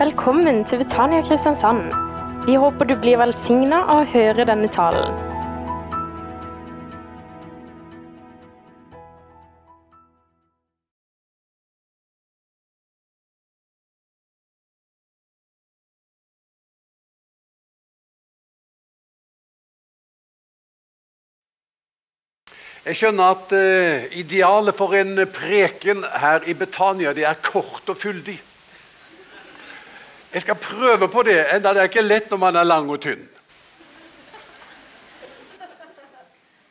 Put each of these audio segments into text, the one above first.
Velkommen til Betania Kristiansand. Vi håper du blir velsigna av å høre denne talen. Jeg skjønner at eh, idealet for en preken her i Betania det er kort og fyldig. Jeg skal prøve på det, enda det er ikke lett når man er lang og tynn.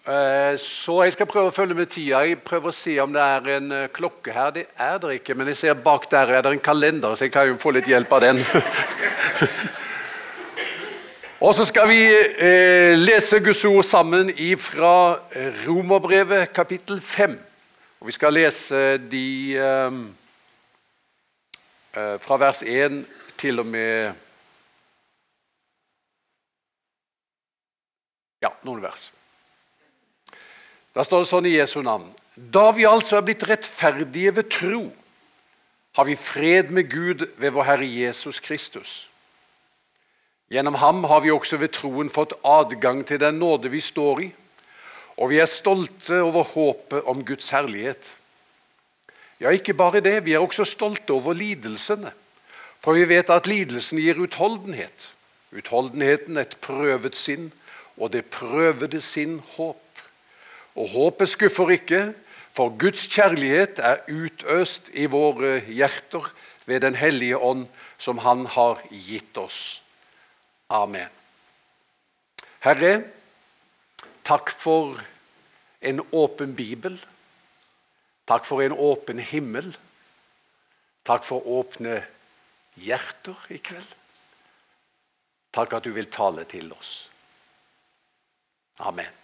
Eh, Så jeg skal prøve å følge med tida. Jeg prøver å se om det er en eh, klokke her. Det er det ikke, men jeg ser bak der er det en kalender, så jeg kan jo få litt hjelp av den. Og så skal vi eh, lese Guds ord sammen fra Romerbrevet kapittel 5. Og vi skal lese de fra vers 1 til og med Ja, noen vers. Da står det sånn i Jesu navn. Da vi altså er blitt rettferdige ved tro, har vi fred med Gud ved vår Herre Jesus Kristus. Gjennom ham har vi også ved troen fått adgang til den nåde vi står i, og vi er stolte over håpet om Guds herlighet. Ja, ikke bare det, vi er også stolte over lidelsene, for vi vet at lidelsen gir utholdenhet. Utholdenheten et prøvet sinn, og det prøvede sinn håp. Og håpet skuffer ikke, for Guds kjærlighet er utøst i våre hjerter ved Den hellige ånd, som Han har gitt oss. Amen. Herre, takk for en åpen bibel. Takk for en åpen himmel. Takk for åpne hjerter i kveld. Takk at du vil tale til oss. Amen.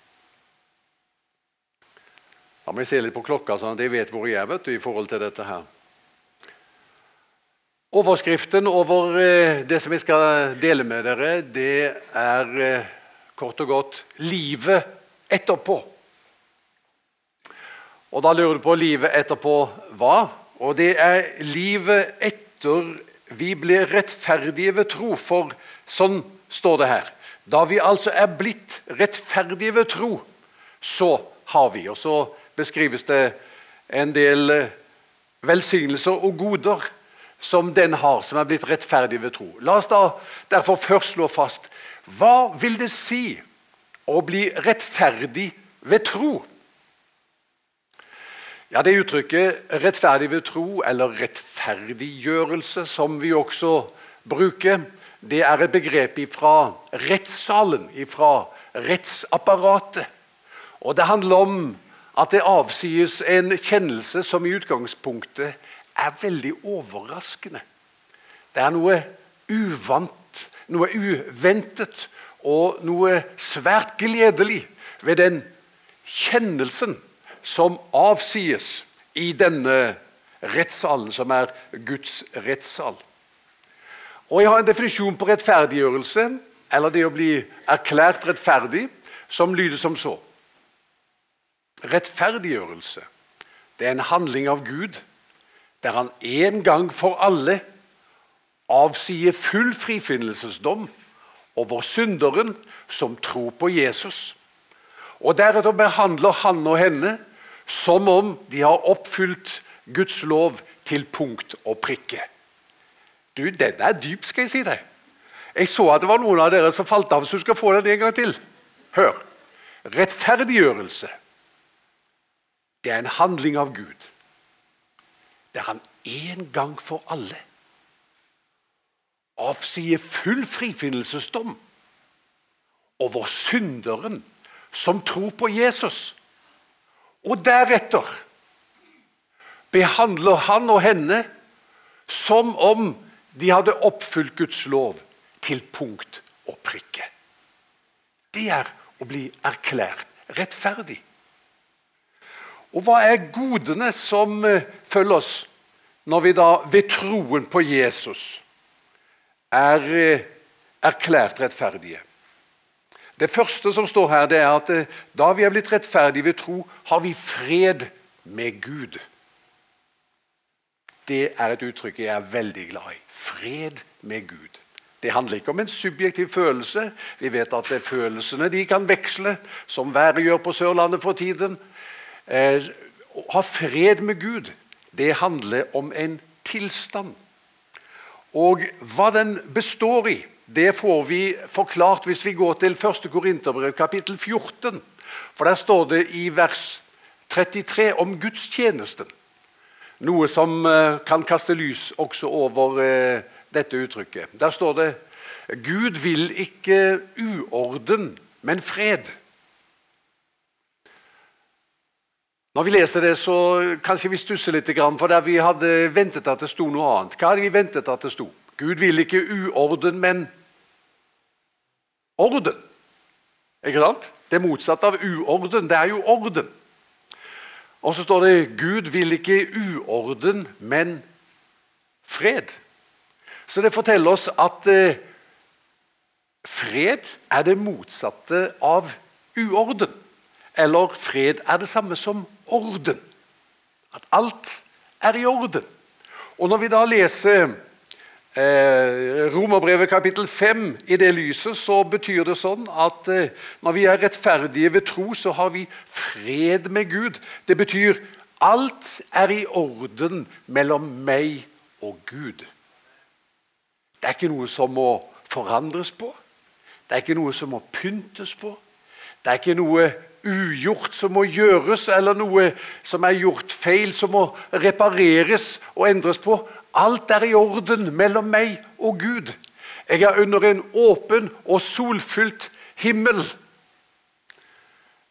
Da må jeg se litt på klokka, sånn at jeg vet hvor jeg er vet du, i forhold til dette her. Overskriften over eh, det som jeg skal dele med dere, det er eh, kort og godt 'livet etterpå'. Og Da lurer du på livet etterpå hva? Og det er livet etter vi blir rettferdige ved tro. For sånn står det her. Da vi altså er blitt rettferdige ved tro, så har vi. Og så beskrives det en del eh, velsignelser og goder som den har, som er blitt rettferdig ved tro. La oss da derfor først slå fast hva vil det si å bli rettferdig ved tro? Ja, Det uttrykket 'rettferdig ved tro' eller 'rettferdiggjørelse', som vi også bruker, det er et begrep fra rettssalen, fra rettsapparatet. Og Det handler om at det avsies en kjennelse som i utgangspunktet er veldig overraskende. Det er noe uvant, noe uventet og noe svært gledelig ved den kjennelsen som avsies i denne rettssalen, som er Guds rettssal. Og Jeg har en definisjon på rettferdiggjørelse, eller det å bli erklært rettferdig, som lyder som så. Rettferdiggjørelse det er en handling av Gud der han en gang for alle avsier full frifinnelsesdom over synderen som tror på Jesus. Og Deretter behandler han og henne som om de har oppfylt Guds lov til punkt og prikke. Du, Den er dyp, skal jeg si deg. Jeg så at det var noen av dere som falt av, så du skal få den en gang til. Hør. Rettferdiggjørelse. Det er en handling av Gud der han en gang for alle avsier full frifinnelsesdom over synderen som tror på Jesus. Og deretter behandler han og henne som om de hadde oppfylt Guds lov til punkt og prikke. Det er å bli erklært rettferdig. Og hva er godene som eh, følger oss når vi da ved troen på Jesus er eh, erklært rettferdige? Det første som står her, det er at eh, da vi er blitt rettferdige ved tro, har vi fred med Gud. det er et uttrykk jeg er veldig glad i. Fred med Gud. Det handler ikke om en subjektiv følelse. Vi vet at følelsene de kan veksle, som været gjør på Sørlandet for tiden. Eh, å ha fred med Gud, det handler om en tilstand. Og hva den består i, det får vi forklart hvis vi går til 1. Korinterbrev kapittel 14. For der står det i vers 33 om gudstjenesten. Noe som eh, kan kaste lys også over eh, dette uttrykket. Der står det Gud vil ikke uorden, men fred. Når vi leser det, så kanskje vi stusser litt, for der vi hadde ventet at det sto noe annet. Hva hadde vi ventet at det sto? Gud vil ikke uorden, men orden. Ikke sant? Det motsatte av uorden, det er jo orden. Og så står det Gud vil ikke uorden, men fred. Så det forteller oss at eh, fred er det motsatte av uorden. Eller fred er det samme som orden. At alt er i orden. Og når vi da leser eh, Romerbrevet kapittel 5 i det lyset, så betyr det sånn at eh, når vi er rettferdige ved tro, så har vi fred med Gud. Det betyr alt er i orden mellom meg og Gud. Det er ikke noe som må forandres på. Det er ikke noe som må pyntes på. Det er ikke noe ugjort som må gjøres, eller noe som er gjort feil, som må repareres og endres på. Alt er i orden mellom meg og Gud. Jeg er under en åpen og solfylt himmel.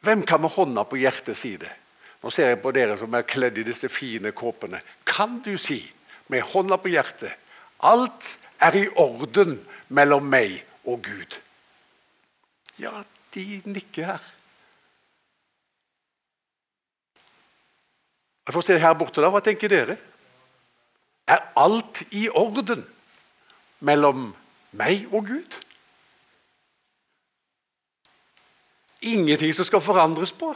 Hvem kan med hånda på hjertet si det? Nå ser jeg på dere som er kledd i disse fine kåpene. Kan du si med hånda på hjertet alt er i orden mellom meg og Gud. Ja, de nikker her. Jeg får se her borte, da. Hva tenker dere? Er alt i orden mellom meg og Gud? Ingenting som skal forandres på.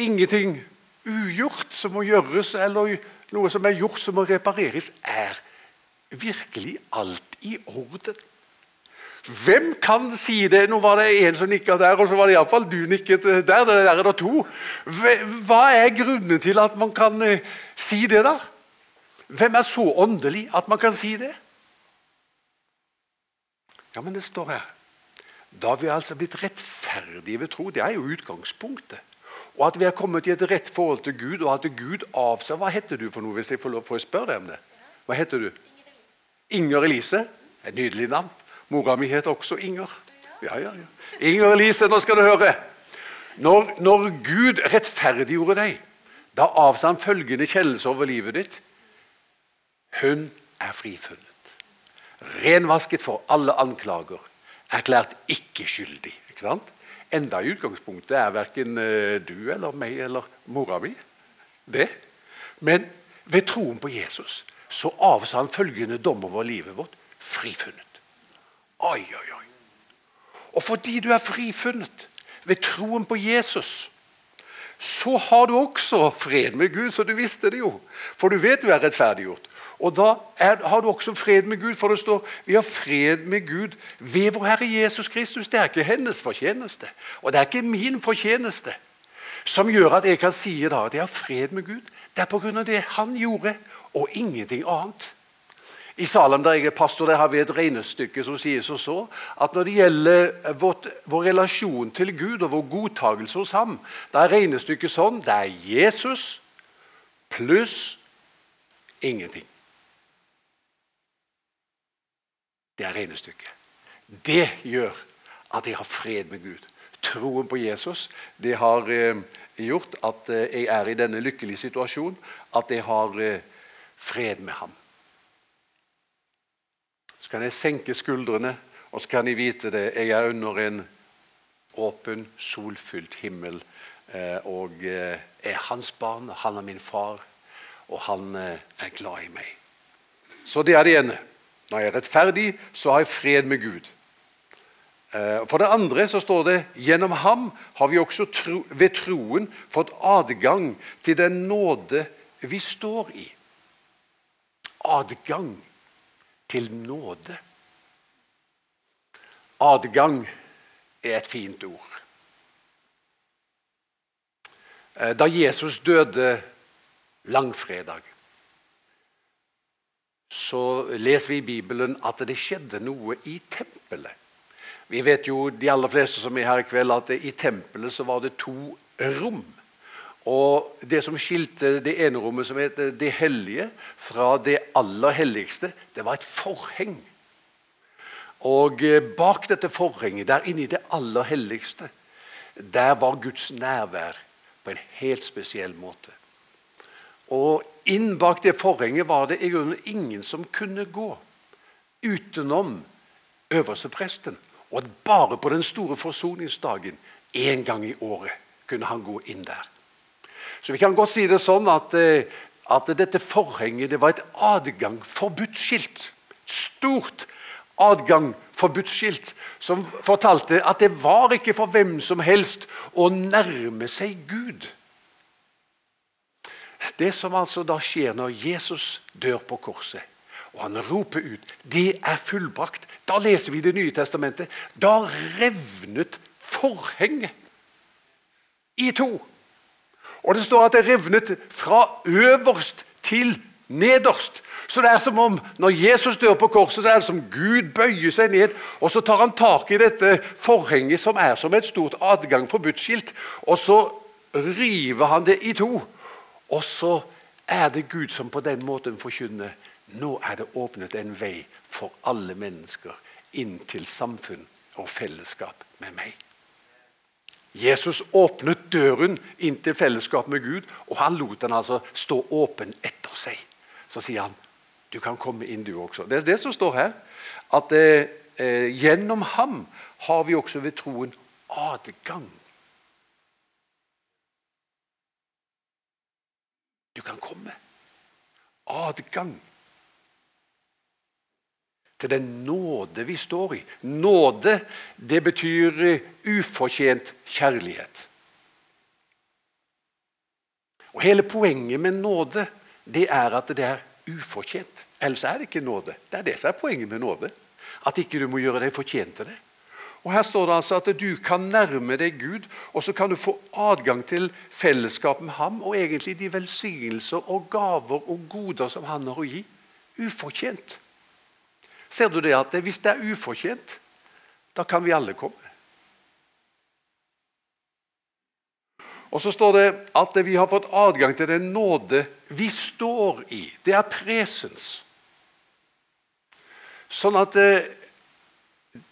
Ingenting ugjort som må gjøres, eller noe som er gjort som må repareres, er virkelig alt i orden. Hvem kan si det? Nå var det en som nikka der, og så var det iallfall du nikket der. Det Der er det to. Hva er grunnen til at man kan eh, si det, da? Hvem er så åndelig at man kan si det? Ja, men det står her. Da vi altså blitt rettferdige ved tro. Det er jo utgangspunktet. Og at vi er kommet i et rett forhold til Gud, og at Gud avser Hva heter du for noe, hvis jeg får, lov, får å spørre deg om det? Hva heter du? Inger Elise. Et nydelig navn. Mora mi het også Inger. Ja, ja, ja. Inger Elise, nå skal du høre. Når, når Gud rettferdiggjorde deg, da avsa han følgende kjennelse over livet ditt. Hun er frifunnet. Renvasket for alle anklager. Erklært ikke skyldig. Ikke sant? enda i utgangspunktet er verken eh, du eller meg eller mora mi det. Men ved troen på Jesus så avsa han følgende dom over livet vårt frifunnet. Oi, oi, oi. Og fordi du er frifunnet ved troen på Jesus, så har du også fred med Gud, så du visste det jo. For du vet du er rettferdiggjort. Og Da er, har du også fred med Gud, for det står vi har fred med Gud ved vår Herre Jesus Kristus. Det er ikke hennes fortjeneste, og det er ikke min fortjeneste som gjør at jeg kan si da at jeg har fred med Gud. Det er pga. det han gjorde, og ingenting annet. I Salem der jeg er pastor, der har vi et regnestykke som sier så, så at når det gjelder vårt, vår relasjon til Gud og vår godtagelse hos ham, da er regnestykket sånn det er Jesus pluss ingenting. Det er regnestykket. Det gjør at jeg har fred med Gud. Troen på Jesus det har eh, gjort at eh, jeg er i denne lykkelige situasjonen, at jeg har eh, fred med ham. Så kan jeg senke skuldrene, og så kan jeg vite det. Jeg er under en åpen, solfylt himmel eh, og eh, er hans barn. Han er min far, og han eh, er glad i meg. Så det er det ene. Når jeg er rettferdig, så har jeg fred med Gud. For det andre så står det gjennom ham har vi også tro, ved troen fått adgang til den nåde vi står i. Adgang til nåde. Adgang er et fint ord. Eh, da Jesus døde langfredag, så leser vi i Bibelen at det skjedde noe i tempelet. Vi vet jo, de aller fleste som er her i kveld, at i tempelet så var det to rom. Og Det som skilte det ene rommet, som heter det hellige, fra det aller helligste, det var et forheng. Og eh, Bak dette forhenget, der inne i det aller helligste, der var Guds nærvær på en helt spesiell måte. Og inn bak det forhenget var det i grunnen ingen som kunne gå utenom øverstepresten. Og bare på den store forsoningsdagen én gang i året kunne han gå inn der. Så vi kan godt si det sånn at, eh, at dette forhenget det var et adgang forbudt-skilt. Stort adgang forbudt-skilt som fortalte at det var ikke for hvem som helst å nærme seg Gud. Det som altså da skjer når Jesus dør på korset, og han roper ut 'Det er fullbrakt', da leser vi Det nye testamentet. Da revnet forhenget i to. Og det står at det revnet fra øverst til nederst. Så det er som om Når Jesus dør på korset, så er det som Gud bøyer seg ned, og så tar han tak i dette forhenget, som er som et stort adgang forbudt-skilt, og så river han det i to. Og så er det Gud som på den måten forkynner nå er det åpnet en vei for alle mennesker inn til samfunn og fellesskap med meg. Jesus åpnet døren inn til fellesskap med Gud, og han lot den altså stå åpen etter seg. Så sier han du kan komme inn, du også. Det er det som står her. At eh, eh, gjennom ham har vi også ved troen adgang. Du kan komme. Adgang til den nåde vi står i. Nåde, det betyr eh, ufortjent kjærlighet. Og Hele poenget med nåde det er at det er ufortjent. Ellers er det ikke nåde. Det er det som er poenget med nåde. At ikke du må gjøre deg fortjent til det. Og Her står det altså at du kan nærme deg Gud, og så kan du få adgang til fellesskap med ham og egentlig de velsignelser og gaver og goder som han har å gi. Ufortjent. Ser du det at hvis det er ufortjent, da kan vi alle komme. Og så står det at vi har fått adgang til den nåde vi står i. Det er presens. Sånn at det,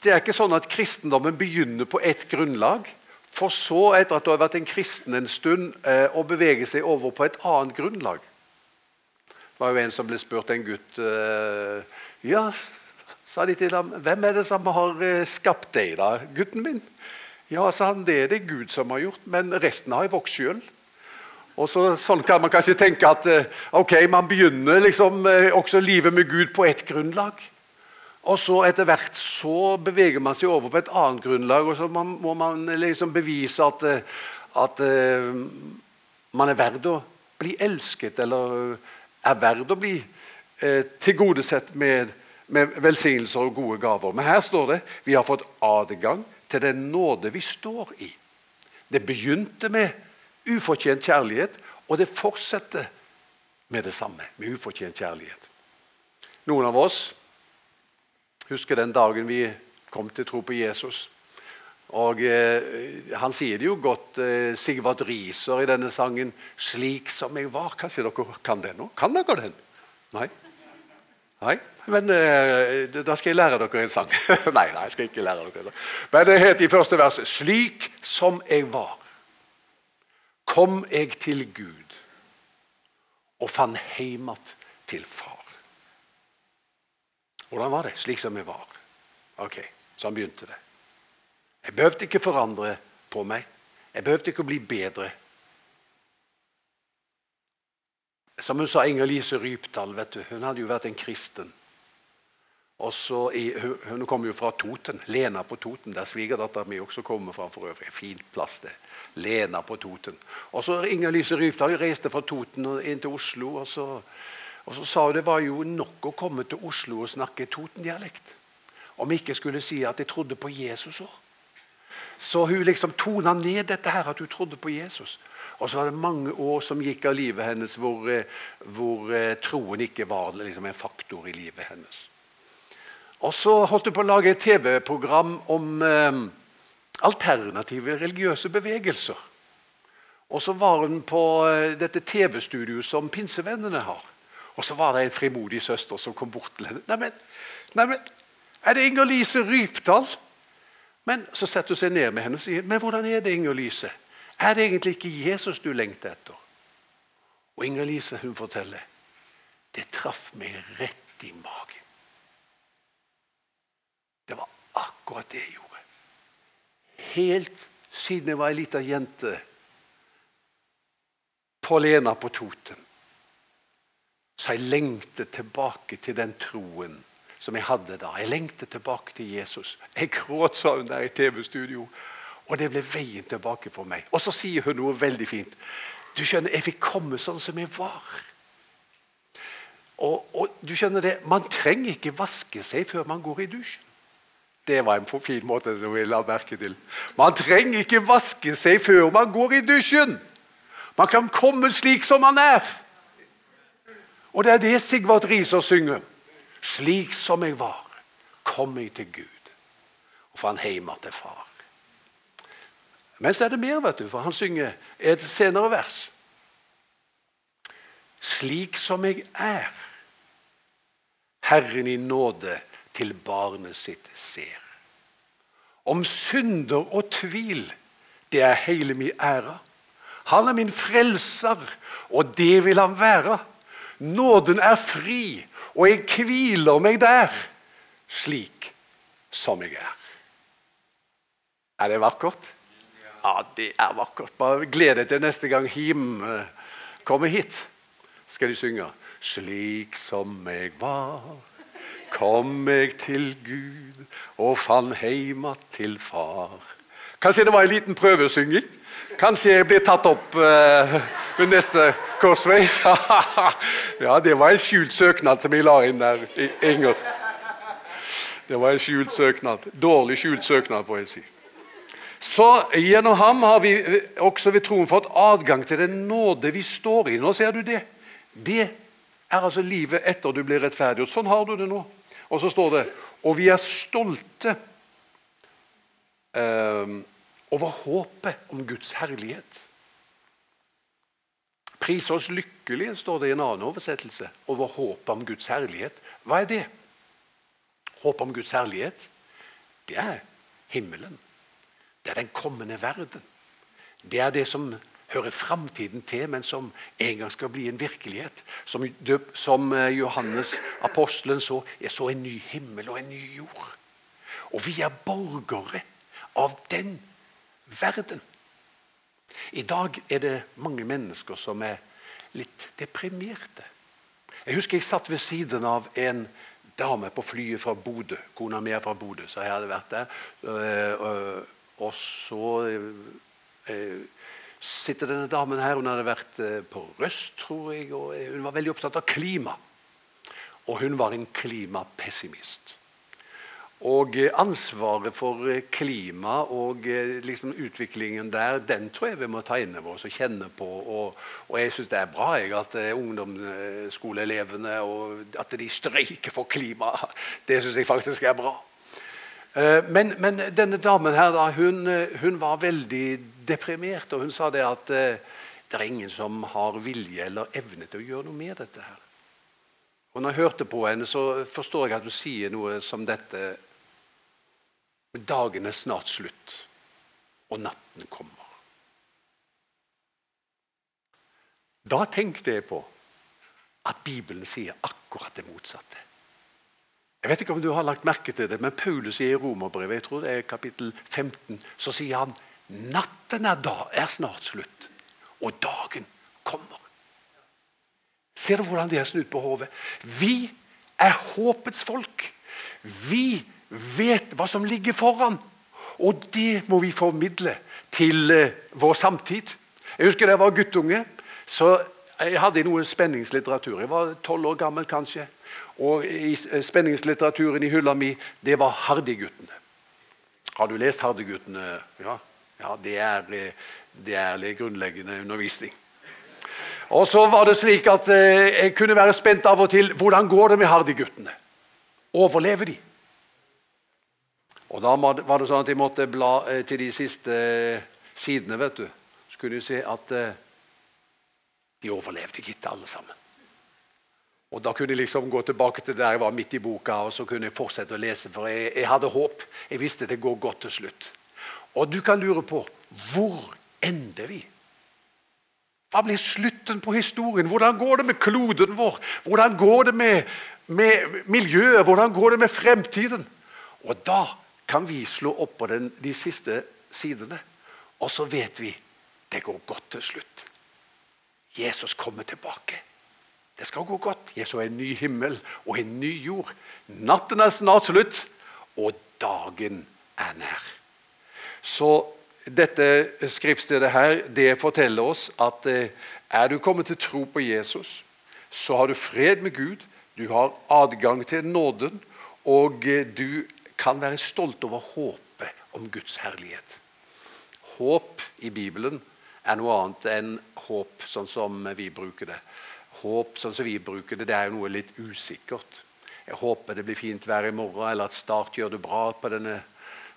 det er ikke sånn at kristendommen begynner på ett grunnlag, for så, etter at du har vært en kristen en stund, eh, å bevege seg over på et annet grunnlag. Det var jo en som ble spurt, en gutt eh, Ja, sa de til ham, 'Hvem er det som har eh, skapt deg, da, gutten min?' Ja, sa han, det er det Gud som har gjort, men resten har jeg vokst sjøl. Og så, Sånn kan man kanskje tenke at eh, ok, man begynner liksom eh, også livet med Gud på ett grunnlag. Og så etter hvert så beveger man seg over på et annet grunnlag, og så må man liksom bevise at, at man er verd å bli elsket, eller er verd å bli tilgodesett med, med velsignelser og gode gaver. Men her står det vi har fått adgang til den nåde vi står i. Det begynte med ufortjent kjærlighet, og det fortsetter med det samme. Med ufortjent kjærlighet. Noen av oss husker den dagen vi kom til tro på Jesus. Og eh, Han sier det jo godt, eh, Sigvard Riiser i denne sangen 'Slik som jeg var'. Kanskje dere kan den nå? Kan dere den? Nei? Nei? Men uh, da skal jeg lære dere en sang. nei, nei, jeg skal ikke lære dere en sang. Men det heter i første vers 'Slik som jeg var, kom jeg til Gud og fant heimat til far'. Hvordan var det? Slik som jeg var. Ok, Sånn begynte det. Jeg behøvde ikke forandre på meg. Jeg behøvde ikke å bli bedre. Som hun sa, Inger Lise Rypdal, vet du, hun hadde jo vært en kristen. Og så Hun kom jo fra Toten. Lena på Toten, der svigerdattera mi også kommer fra. for øvrig. Fint plass, det. Lena på Toten. Og så Inger Lise Rypdal reiste fra Toten og inn til Oslo. og så, og så sa hun det var jo nok å komme til Oslo og snakke Toten-dialekt. Om ikke skulle si at jeg trodde på Jesus òg. Så hun liksom tona ned dette her, at hun trodde på Jesus. Og så var det mange år som gikk av livet hennes hvor, eh, hvor eh, troen ikke var liksom en faktor i livet hennes. Og så holdt hun på å lage et TV-program om eh, alternative religiøse bevegelser. Og så var hun på eh, dette TV-studioet som pinsevennene har. Og så var det en frimodig søster som kom bort til henne. Neimen, neimen er det Inger-Lise Rypdal? Men så setter hun seg ned med henne og sier men hvordan er det, Inger-Lise? Er det egentlig ikke Jesus du lengter etter? Og Inger-Lise hun forteller det traff meg rett i magen. Det var akkurat det jeg gjorde. Helt siden jeg var ei lita jente på Lena på Toten. Så jeg lengtet tilbake til den troen som jeg hadde da. Jeg lengtet tilbake til Jesus. Jeg gråt, sa hun der i TV-studio. Og det ble veien tilbake for meg. Og så sier hun noe veldig fint. Du skjønner, Jeg fikk komme sånn som jeg var. Og, og du skjønner det, Man trenger ikke vaske seg før man går i dusjen. Det var en fin måte som jeg la merke til. Man trenger ikke vaske seg før man går i dusjen. Man kan komme slik som man er. Og det er det Sigvard Riiser synger. Slik som jeg var, kom jeg til Gud og fant hjem til far. Men så er det mer, vet du, for han synger et senere vers. Slik som jeg er, Herren i nåde til barnet sitt ser. Om synder og tvil, det er hele min ære. Han er min frelser, og det vil han være. Nåden er fri, og jeg hviler meg der, slik som jeg er. Er det vakkert? Ja, det er vakkert. Bare gled deg til neste gang Him kommer hit. Skal de synge 'Slik som jeg var' kom jeg til Gud og fant heima til far. Kanskje det var en liten prøvesynging? Kanskje jeg blir tatt opp uh, ved neste korsvei? ja, det var en skjult søknad som jeg la inn der, Inger. Det var en skjult søknad. Dårlig skjult søknad, får jeg si. Så Gjennom ham har vi også ved troen fått adgang til den nåde vi står i. Nå ser du det. Det er altså livet etter du blir rettferdiggjort. Sånn har du det nå. Og så står det Og vi er stolte eh, over håpet om Guds herlighet. Pris oss lykkelige, står det i en annen oversettelse, over håpet om Guds herlighet. Hva er det? Håpet om Guds herlighet, det er himmelen. Det er den kommende verden. Det er det som hører framtiden til, men som en gang skal bli en virkelighet. Som, som eh, Johannes, apostelen, så jeg så en ny himmel og en ny jord. Og vi er borgere av den verden. I dag er det mange mennesker som er litt deprimerte. Jeg husker jeg satt ved siden av en dame på flyet fra Bodø. Kona mi er fra Bodø, så jeg hadde vært der. Eh, og så eh, sitter denne damen her. Hun hadde vært eh, på Røst, tror jeg, og eh, hun var veldig opptatt av klima. Og hun var en klimapessimist. Og eh, ansvaret for klima og liksom utviklingen der, den tror jeg vi må ta inn over oss og kjenne på. Og, og jeg syns det er bra jeg, at ungdomsskoleelevene at de streiker for klima. Det syns jeg faktisk er bra. Men, men, denne damen her, da, hun, hun var veldig deprimert. Og hun sa det at eh, det er ingen som har vilje eller evne til å gjøre noe med dette. her. Og når jeg hørte på henne, så forstår jeg at hun sier noe som dette Dagen er snart slutt, og natten kommer. Da tenkte jeg på at Bibelen sier akkurat det motsatte. Jeg vet ikke om du har lagt merke til det, men Paulus i Romerbrevet jeg tror det er kapittel 15, så sier han Natten er, da, er snart slutt, og dagen kommer. Ser du hvordan de er snudd på hodet? Vi er håpets folk. Vi vet hva som ligger foran. Og det må vi formidle til uh, vår samtid. Jeg husker da jeg var guttunge. så Jeg hadde noe spenningslitteratur. Jeg var tolv år gammel kanskje. Og i eh, spenningslitteraturen i hylla mi, det var Hardy-guttene. Har du lest Hardy-guttene? Ja. ja det, er, eh, det er grunnleggende undervisning. Og så var det slik at eh, Jeg kunne være spent av og til. Hvordan går det med Hardy-guttene? Overlever de? Og Da var det sånn at jeg måtte bla til de siste sidene. vet du. Så kunne du se at de overlevde gitt, alle sammen. Og Da kunne jeg liksom gå tilbake til der jeg var midt i boka og så kunne jeg fortsette å lese. For jeg, jeg hadde håp. Jeg visste det går godt til slutt. Og du kan lure på hvor ender vi? Hva blir slutten på historien? Hvordan går det med kloden vår? Hvordan går det med, med miljøet? Hvordan går det med fremtiden? Og da kan vi slå opp på den, de siste sidene, og så vet vi det går godt til slutt. Jesus kommer tilbake. Det skal gå godt. Jesus er en ny himmel og en ny jord. Natten er snart slutt, og dagen er nær. Så dette skriftstedet her, det forteller oss at eh, er du kommet til tro på Jesus, så har du fred med Gud, du har adgang til nåden, og eh, du kan være stolt over håpet om Guds herlighet. Håp i Bibelen er noe annet enn håp sånn som vi bruker det. Håp sånn som vi bruker det, det er jo noe litt usikkert. Jeg håper det blir fint vær i morgen, eller at Start gjør det bra på denne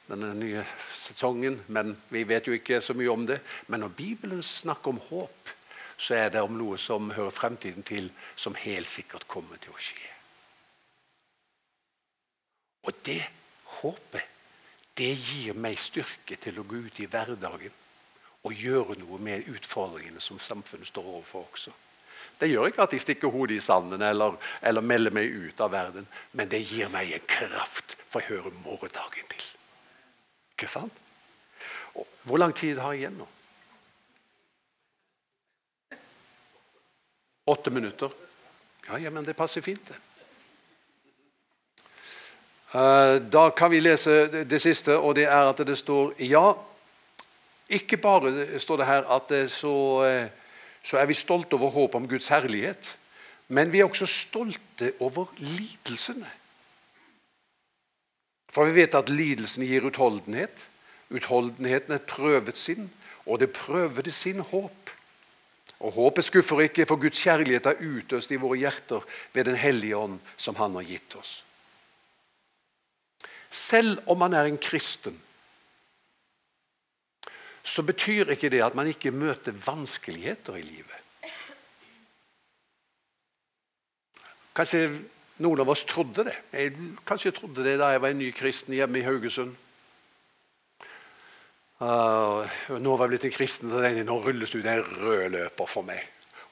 denne nye sesongen, men vi vet jo ikke så mye om det. Men når Bibelen snakker om håp, så er det om noe som hører fremtiden til, som helt sikkert kommer til å skje. Og det håpet, det gir meg styrke til å gå ut i hverdagen og gjøre noe med utfordringene som samfunnet står overfor også. Det gjør ikke at jeg stikker hodet i sanden eller, eller melder meg ut av verden, men det gir meg en kraft for å høre morgendagen til. Ikke sant? Og hvor lang tid har jeg igjen nå? Åtte minutter. Ja, ja, men det passer fint, det. Eh, da kan vi lese det siste, og det er at det står ja. Ikke bare står det her at det så, eh, så er vi stolte over håpet om Guds herlighet, men vi er også stolte over lidelsene. For vi vet at lidelsene gir utholdenhet. Utholdenheten er prøvet sin, og det prøvede sin håp. Og Håpet skuffer ikke, for Guds kjærlighet er utøst i våre hjerter ved Den hellige ånd, som Han har gitt oss. Selv om man er en kristen, så betyr ikke det at man ikke møter vanskeligheter i livet. Kanskje noen av oss trodde det. Jeg kanskje trodde det da jeg var en ny kristen hjemme i Haugesund. Uh, nå var jeg blitt en kristen, så tenkte jeg nå rulles det ut en rød løper for meg.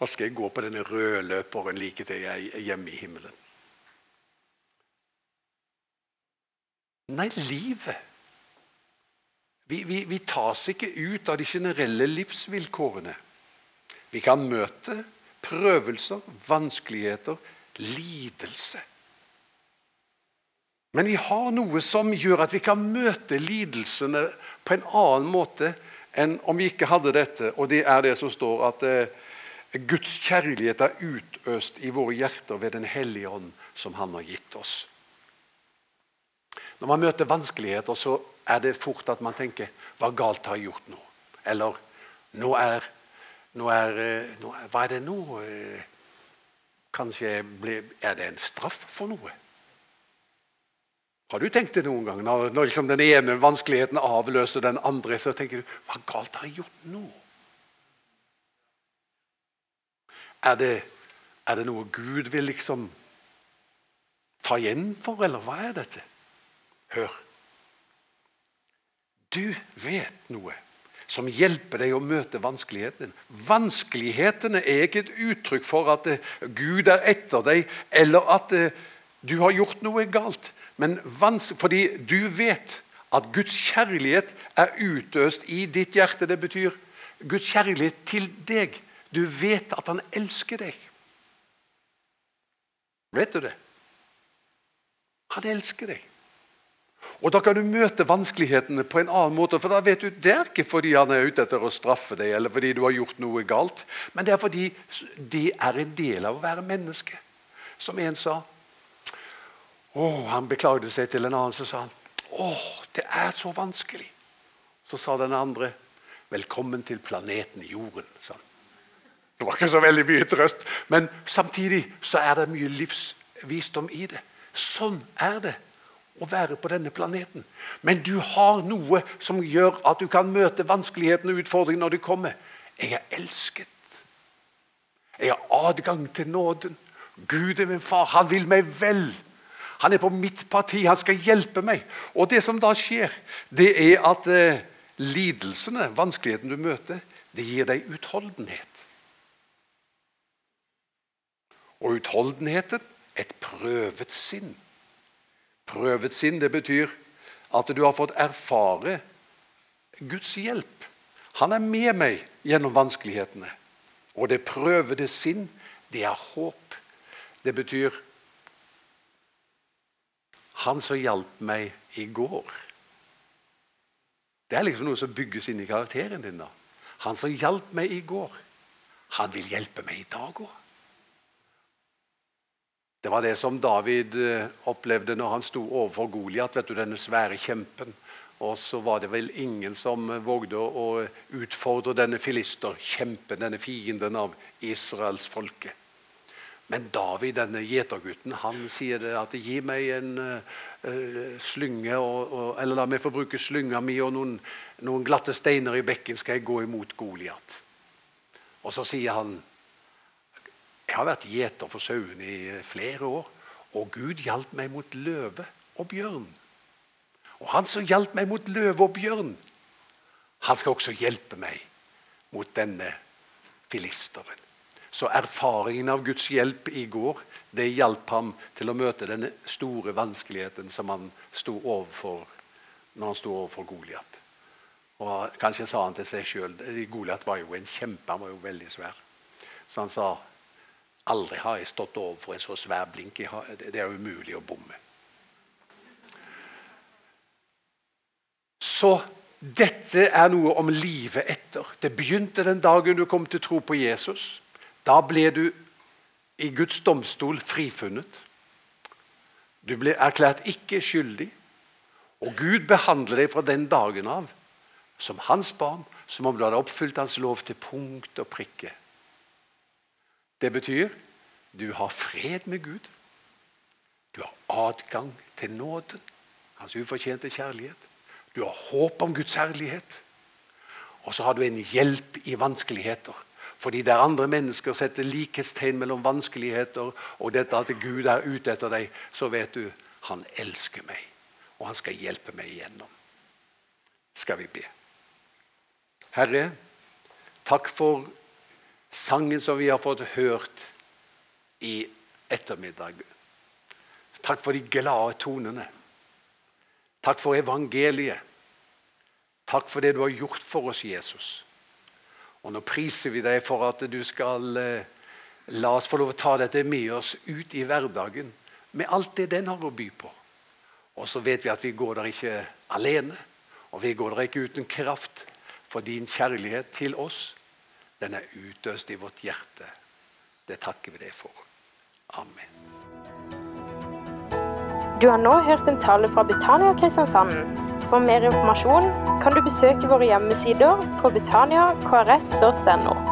Og skal jeg gå på denne røde løperen like til jeg er hjemme i himmelen? Nei, livet. Vi, vi, vi tas ikke ut av de generelle livsvilkårene. Vi kan møte prøvelser, vanskeligheter, lidelse. Men vi har noe som gjør at vi kan møte lidelsene på en annen måte enn om vi ikke hadde dette. Og det er det som står at eh, Guds kjærlighet er utøst i våre hjerter ved Den hellige ånd, som Han har gitt oss. Når man møter vanskeligheter, så er det fort at man tenker Hva galt har jeg gjort nå? Eller nå er, nå er, eh, nå er Hva er det nå? Eh, Kanskje ble, er det en straff for noe? Har du tenkt det noen gang? Når, når liksom den ene vanskeligheten avløser den andre, så tenker du Hva galt har jeg gjort nå? Er det, er det noe Gud vil liksom ta igjen for, eller hva er dette? Hør. Du vet noe som hjelper deg å møte vanskelighetene. Vanskelighetene er ikke et uttrykk for at eh, Gud er etter deg, eller at eh, du har gjort noe galt. Men fordi du vet at Guds kjærlighet er utøst i ditt hjerte. Det betyr Guds kjærlighet til deg. Du vet at han elsker deg. Vet du det? Han elsker deg. Og Da kan du møte vanskelighetene på en annen måte. for da vet du, Det er ikke fordi han er ute etter å straffe deg, eller fordi du har gjort noe galt, men det er fordi det er en del av å være menneske. Som en sa. Å, Han beklagde seg til en annen, så sa han å, det er så vanskelig. Så sa den andre velkommen til planeten Jorden. sa han. Det var ikke så veldig mye trøst, men samtidig så er det mye livsvisdom i det. Sånn er det å være på denne planeten. Men du har noe som gjør at du kan møte vanskelighetene og utfordringene når de kommer. Jeg er elsket. Jeg har adgang til nåden. Gud er min far. Han vil meg vel. Han er på mitt parti. Han skal hjelpe meg. Og det som da skjer, det er at eh, lidelsene, vanskeligheten du møter, det gir deg utholdenhet. Og utholdenheten et prøvet sinn. Prøvet sinn det betyr at du har fått erfare Guds hjelp. Han er med meg gjennom vanskelighetene. Og det prøvede sinn, det er håp. Det betyr Han som hjalp meg i går. Det er liksom noe som bygges inn i karakteren din. da. Han som hjalp meg i går, han vil hjelpe meg i dag òg. Det var det som David eh, opplevde når han sto overfor Goliat, denne svære kjempen. Og så var det vel ingen som vågde å utfordre denne filister, kjempen, denne fienden av Israels folke. Men David, denne gjetergutten, han sier det at 'gi meg en uh, slynge', og, og, eller la meg få bruke slynga mi og noen, noen glatte steiner i bekken, skal jeg gå imot Goliat. Og så sier han jeg har vært gjeter for sauene i flere år, og Gud hjalp meg mot løve og bjørn. Og han som hjalp meg mot løve og bjørn, han skal også hjelpe meg mot denne filisteren. Så erfaringen av Guds hjelp i går det hjalp ham til å møte denne store vanskeligheten som han sto overfor når han sto overfor Goliat. Og Kanskje sa han til seg sjøl Goliat var jo en kjempe, han var jo veldig svær. Så han sa Aldri har jeg stått overfor en så svær blink. Det er umulig å bomme. Så dette er noe om livet etter. Det begynte den dagen du kom til tro på Jesus. Da ble du i Guds domstol frifunnet. Du ble erklært ikke skyldig. Og Gud behandler deg fra den dagen av som hans barn, som om du hadde oppfylt hans lov til punkt og prikke. Det betyr du har fred med Gud. Du har adgang til nåden, hans ufortjente kjærlighet. Du har håp om Guds herlighet. Og så har du en hjelp i vanskeligheter. Fordi der andre mennesker setter likhetstegn mellom vanskeligheter og dette at Gud er ute etter deg, så vet du han elsker meg, og han skal hjelpe meg igjennom. Skal vi be. Herre, takk for sangen som vi har fått hørt i ettermiddag. Takk for de glade tonene. Takk for evangeliet. Takk for det du har gjort for oss, Jesus. Og nå priser vi deg for at du skal eh, la oss få lov å ta dette med oss ut i hverdagen med alt det den har å by på. Og så vet vi at vi går der ikke alene, og vi går der ikke uten kraft. For din kjærlighet til oss den er utøst i vårt hjerte. Det takker vi deg for. Amen. Du har nå hørt en tale fra Betania Kristiansand. For mer informasjon kan du besøke våre hjemmesider på betaniakrs.no.